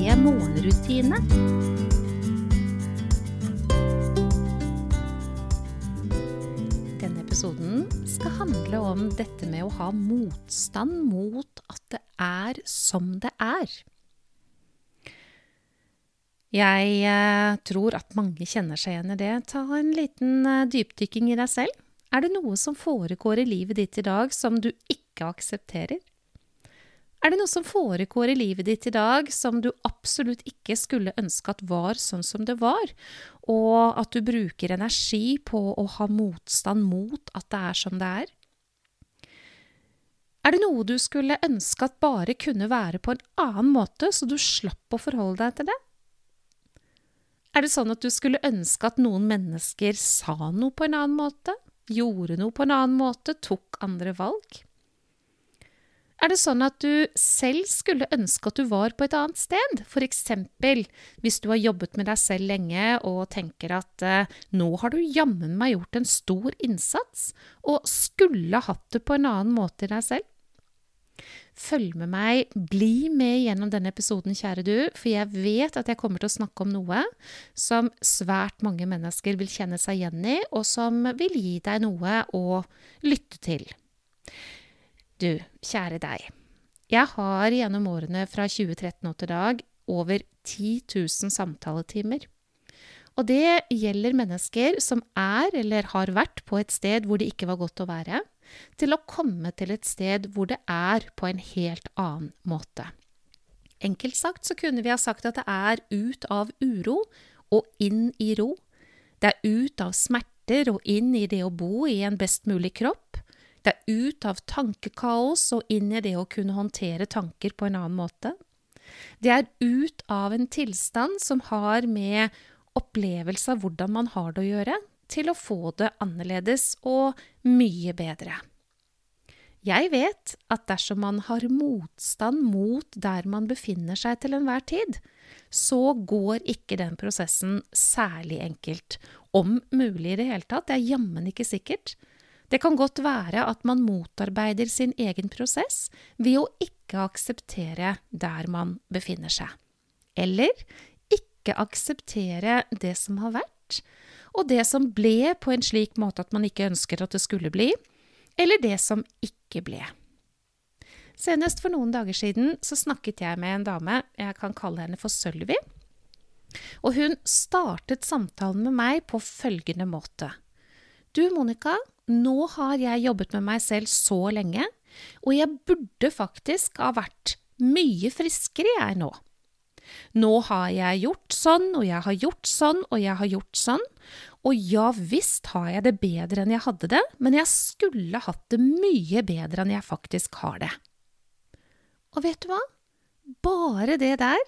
morgenrutine. Denne episoden skal handle om dette med å ha motstand mot at det er som det er. Jeg eh, tror at mange kjenner seg igjen i det. Ta en liten eh, dypdykking i deg selv. Er det noe som foregår i livet ditt i dag som du ikke aksepterer? Er det noe som foregår i livet ditt i dag som du absolutt ikke skulle ønske at var sånn som det var, og at du bruker energi på å ha motstand mot at det er som det er? Er det noe du skulle ønske at bare kunne være på en annen måte, så du slapp å forholde deg til det? Er det sånn at du skulle ønske at noen mennesker sa noe på en annen måte, gjorde noe på en annen måte, tok andre valg? Er det sånn at du selv skulle ønske at du var på et annet sted? Eksempel hvis du har jobbet med deg selv lenge og tenker at eh, nå har du jammen meg gjort en stor innsats, og skulle hatt det på en annen måte i deg selv? Følg med meg, bli med gjennom denne episoden, kjære du, for jeg vet at jeg kommer til å snakke om noe som svært mange mennesker vil kjenne seg igjen i, og som vil gi deg noe å lytte til. Du, kjære deg. Jeg har gjennom årene fra 2013 og til dag over 10 000 samtaletimer. Og det gjelder mennesker som er eller har vært på et sted hvor det ikke var godt å være til å komme til et sted hvor det er på en helt annen måte. Enkelt sagt så kunne vi ha sagt at det er ut av uro og inn i ro. Det er ut av smerter og inn i det å bo i en best mulig kropp. Det er ut av tankekaos og inn i det å kunne håndtere tanker på en annen måte. Det er ut av en tilstand som har med opplevelse av hvordan man har det å gjøre, til å få det annerledes og mye bedre. Jeg vet at dersom man har motstand mot der man befinner seg til enhver tid, så går ikke den prosessen særlig enkelt. Om mulig i det hele tatt, det er jammen ikke sikkert. Det kan godt være at man motarbeider sin egen prosess ved å ikke akseptere der man befinner seg. Eller ikke akseptere det som har vært, og det som ble på en slik måte at man ikke ønsker at det skulle bli, eller det som ikke ble. Senest for noen dager siden så snakket jeg med en dame, jeg kan kalle henne for Sølvi, og hun startet samtalen med meg på følgende måte. Du, Monica, nå har jeg jobbet med meg selv så lenge, og jeg burde faktisk ha vært mye friskere, jeg nå. Nå har jeg gjort sånn, og jeg har gjort sånn, og jeg har gjort sånn. Og ja visst har jeg det bedre enn jeg hadde det, men jeg skulle hatt det mye bedre enn jeg faktisk har det. Og vet du hva? Bare det der,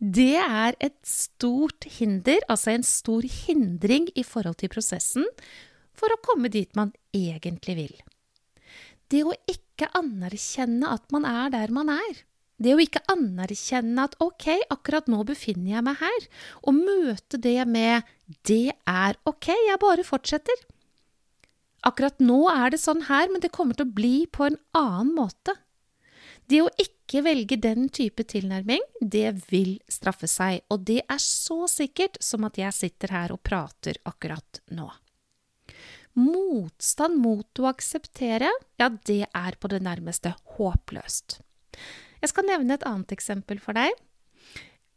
det er et stort hinder, altså en stor hindring i forhold til prosessen for å komme dit man egentlig vil. Det å ikke anerkjenne at man er der man er, det å ikke anerkjenne at ok, akkurat nå befinner jeg meg her, og møte det med det er ok, jeg bare fortsetter. Akkurat nå er det sånn her, men det kommer til å bli på en annen måte. Det å ikke velge den type tilnærming, det vil straffe seg, og det er så sikkert som at jeg sitter her og prater akkurat nå. Motstand mot å akseptere, ja, det er på det nærmeste håpløst. Jeg skal nevne et annet eksempel for deg.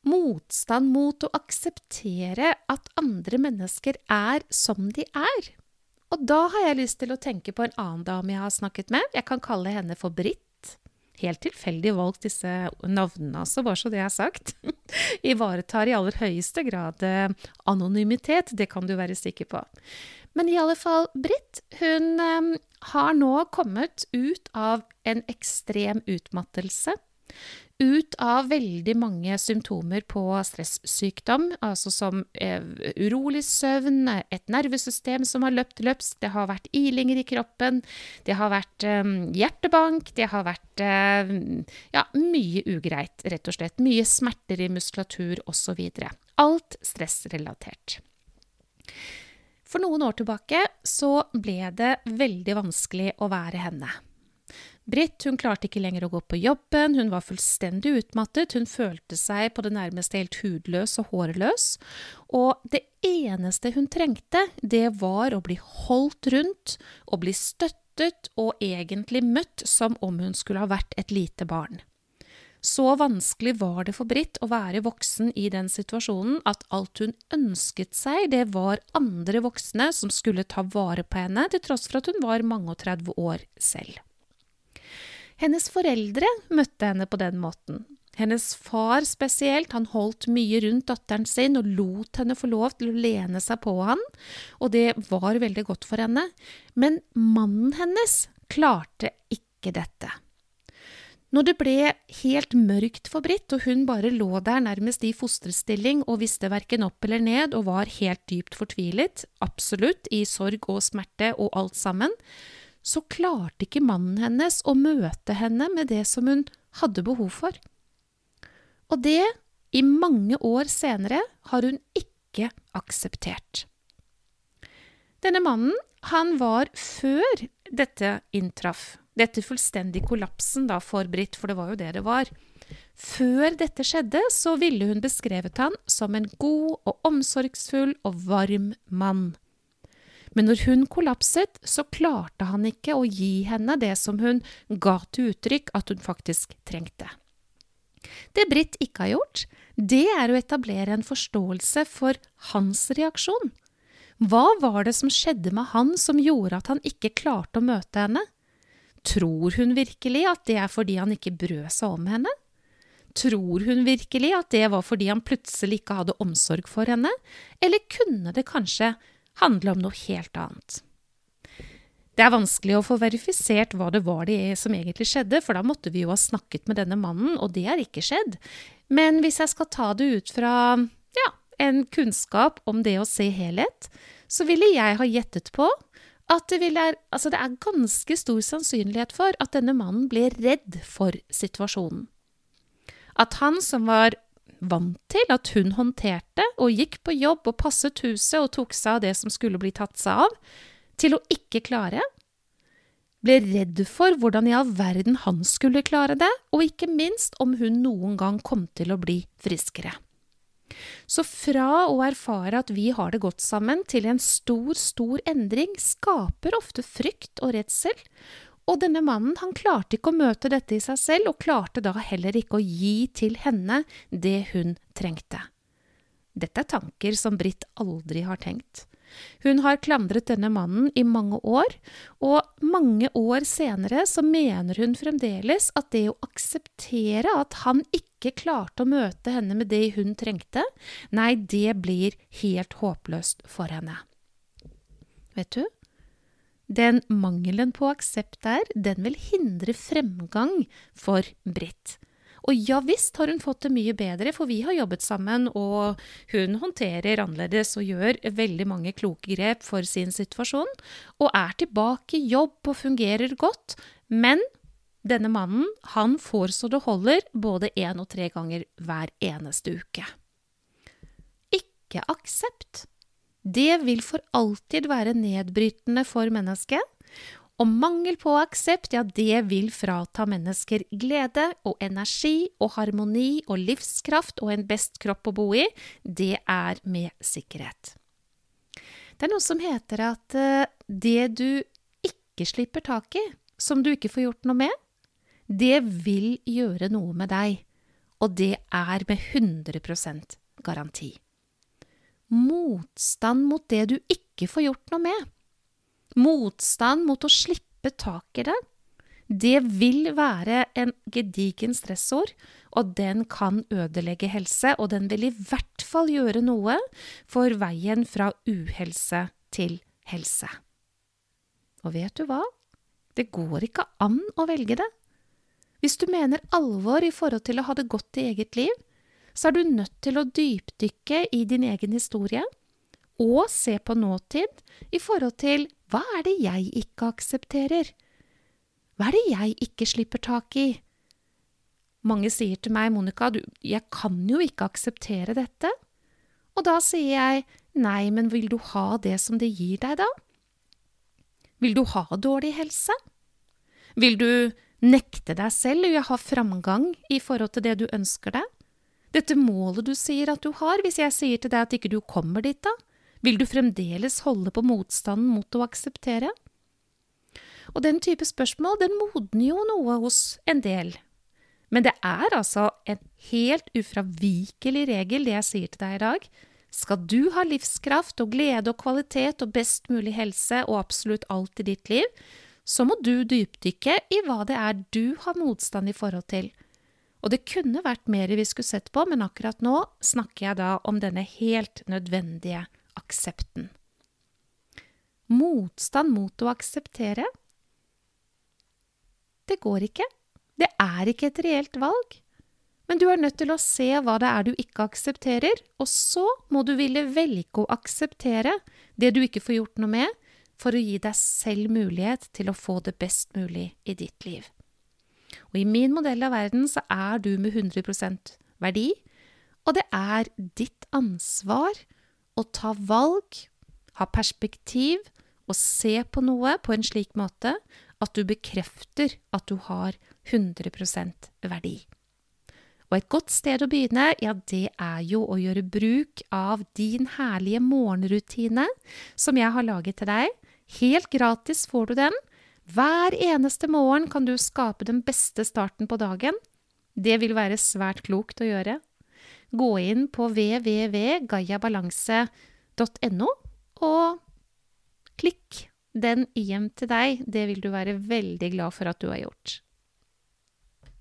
Motstand mot å akseptere at andre mennesker er som de er. Og da har jeg lyst til å tenke på en annen dame jeg har snakket med. Jeg kan kalle henne for Britt. Helt tilfeldig valgt disse navnene, altså, bare så det er sagt. Ivaretar i aller høyeste grad eh, anonymitet, det kan du være sikker på. Men i alle fall, Britt, hun um, har nå kommet ut av en ekstrem utmattelse ut av veldig mange symptomer på stressykdom, altså som eh, urolig søvn, et nervesystem som har løpt løpsk, det har vært ilinger i kroppen, det har vært eh, hjertebank, det har vært eh, ja, mye ugreit, rett og slett. Mye smerter i muskulatur osv. Alt stressrelatert. For noen år tilbake så ble det veldig vanskelig å være henne. Britt hun klarte ikke lenger å gå på jobben, hun var fullstendig utmattet, hun følte seg på det nærmeste helt hudløs og hårløs, og det eneste hun trengte, det var å bli holdt rundt og bli støttet og egentlig møtt som om hun skulle ha vært et lite barn. Så vanskelig var det for Britt å være voksen i den situasjonen at alt hun ønsket seg, det var andre voksne som skulle ta vare på henne, til tross for at hun var mange og 30 år selv. Hennes foreldre møtte henne på den måten. Hennes far spesielt, han holdt mye rundt datteren sin og lot henne få lov til å lene seg på han, og det var veldig godt for henne. Men mannen hennes klarte ikke dette. Når det ble helt mørkt for Britt, og hun bare lå der nærmest i fosterstilling og visste verken opp eller ned og var helt dypt fortvilet, absolutt, i sorg og smerte og alt sammen, så klarte ikke mannen hennes å møte henne med det som hun hadde behov for. Og det, i mange år senere, har hun ikke akseptert. Denne mannen, han var før dette inntraff, dette fullstendig kollapsen da for Britt, for det var jo det det var. Før dette skjedde, så ville hun beskrevet han som en god og omsorgsfull og varm mann. Men når hun kollapset, så klarte han ikke å gi henne det som hun ga til uttrykk at hun faktisk trengte. Det Britt ikke har gjort, det er å etablere en forståelse for hans reaksjon. Hva var det som skjedde med han som gjorde at han ikke klarte å møte henne? Tror hun virkelig at det er fordi han ikke brød seg om henne? Tror hun virkelig at det var fordi han plutselig ikke hadde omsorg for henne, eller kunne det kanskje handle om noe helt annet. Det er vanskelig å få verifisert hva det var det som egentlig skjedde, for da måtte vi jo ha snakket med denne mannen, og det har ikke skjedd. Men hvis jeg skal ta det ut fra ja, en kunnskap om det å se helhet, så ville jeg ha gjettet på at det, er, altså det er ganske stor sannsynlighet for at denne mannen ble redd for situasjonen. At han som var vant til at hun håndterte og gikk på jobb og passet huset og tok seg av det som skulle bli tatt seg av, til å ikke klare, ble redd for hvordan i all verden han skulle klare det, og ikke minst om hun noen gang kom til å bli friskere. Så fra å erfare at vi har det godt sammen, til en stor, stor endring, skaper ofte frykt og redsel, og denne mannen han klarte ikke å møte dette i seg selv, og klarte da heller ikke å gi til henne det hun trengte. Dette er tanker som Britt aldri har tenkt. Hun har klandret denne mannen i mange år, og mange år senere så mener hun fremdeles at det å akseptere at han ikke klarte å møte henne med det hun trengte, nei, det blir helt håpløst for henne. Vet du, den mangelen på aksept der, den vil hindre fremgang for Britt. Og ja visst har hun fått det mye bedre, for vi har jobbet sammen, og hun håndterer annerledes og gjør veldig mange kloke grep for sin situasjon, og er tilbake i jobb og fungerer godt. Men denne mannen, han får så det holder både én og tre ganger hver eneste uke. Ikke aksept. Det vil for alltid være nedbrytende for mennesket, og mangel på aksept, ja, det vil frata mennesker glede og energi og harmoni og livskraft og en best kropp å bo i. Det er med sikkerhet. Det er noe som heter at uh, det du ikke slipper tak i, som du ikke får gjort noe med, det vil gjøre noe med deg. Og det er med 100 garanti motstand mot det du ikke får gjort noe med. Motstand mot å slippe tak i det. Det vil være en gedigen stressord, og den kan ødelegge helse, og den vil i hvert fall gjøre noe for veien fra uhelse til helse. Og vet du hva? Det går ikke an å velge det. Hvis du mener alvor i forhold til å ha det godt i eget liv, så er du nødt til å dypdykke i din egen historie og se på nåtid i forhold til hva er det jeg ikke aksepterer? Hva er det jeg ikke slipper tak i? Mange sier til meg, Monica, du, jeg kan jo ikke akseptere dette. Og da sier jeg, nei, men vil du ha det som det gir deg, da? Vil du ha dårlig helse? Vil du nekte deg selv å ha framgang i forhold til det du ønsker deg? Dette målet du sier at du har, hvis jeg sier til deg at ikke du kommer dit, da? Vil du fremdeles holde på motstanden mot å akseptere? Og den type spørsmål, den modner jo noe hos en del. Men det er altså en helt ufravikelig regel, det jeg sier til deg i dag. Skal du ha livskraft og glede og kvalitet og best mulig helse og absolutt alt i ditt liv, så må du dypdykke i hva det er du har motstand i forhold til. Og det kunne vært mer vi skulle sett på, men akkurat nå snakker jeg da om denne helt nødvendige aksepten. Motstand mot å akseptere? Det går ikke. Det er ikke et reelt valg. Men du er nødt til å se hva det er du ikke aksepterer, og så må du ville velge å akseptere det du ikke får gjort noe med, for å gi deg selv mulighet til å få det best mulig i ditt liv. Og i min modell av verden så er du med 100% verdi, og det er ditt ansvar å ta valg, ha perspektiv og se på noe på en slik måte at du bekrefter at du har 100 verdi. Og et godt sted å begynne, ja, det er jo å gjøre bruk av din herlige morgenrutine som jeg har laget til deg. Helt gratis får du den. Hver eneste morgen kan du skape den beste starten på dagen. Det vil være svært klokt å gjøre. Gå inn på www.gayabalanse.no og klikk den hjem til deg. Det vil du være veldig glad for at du har gjort.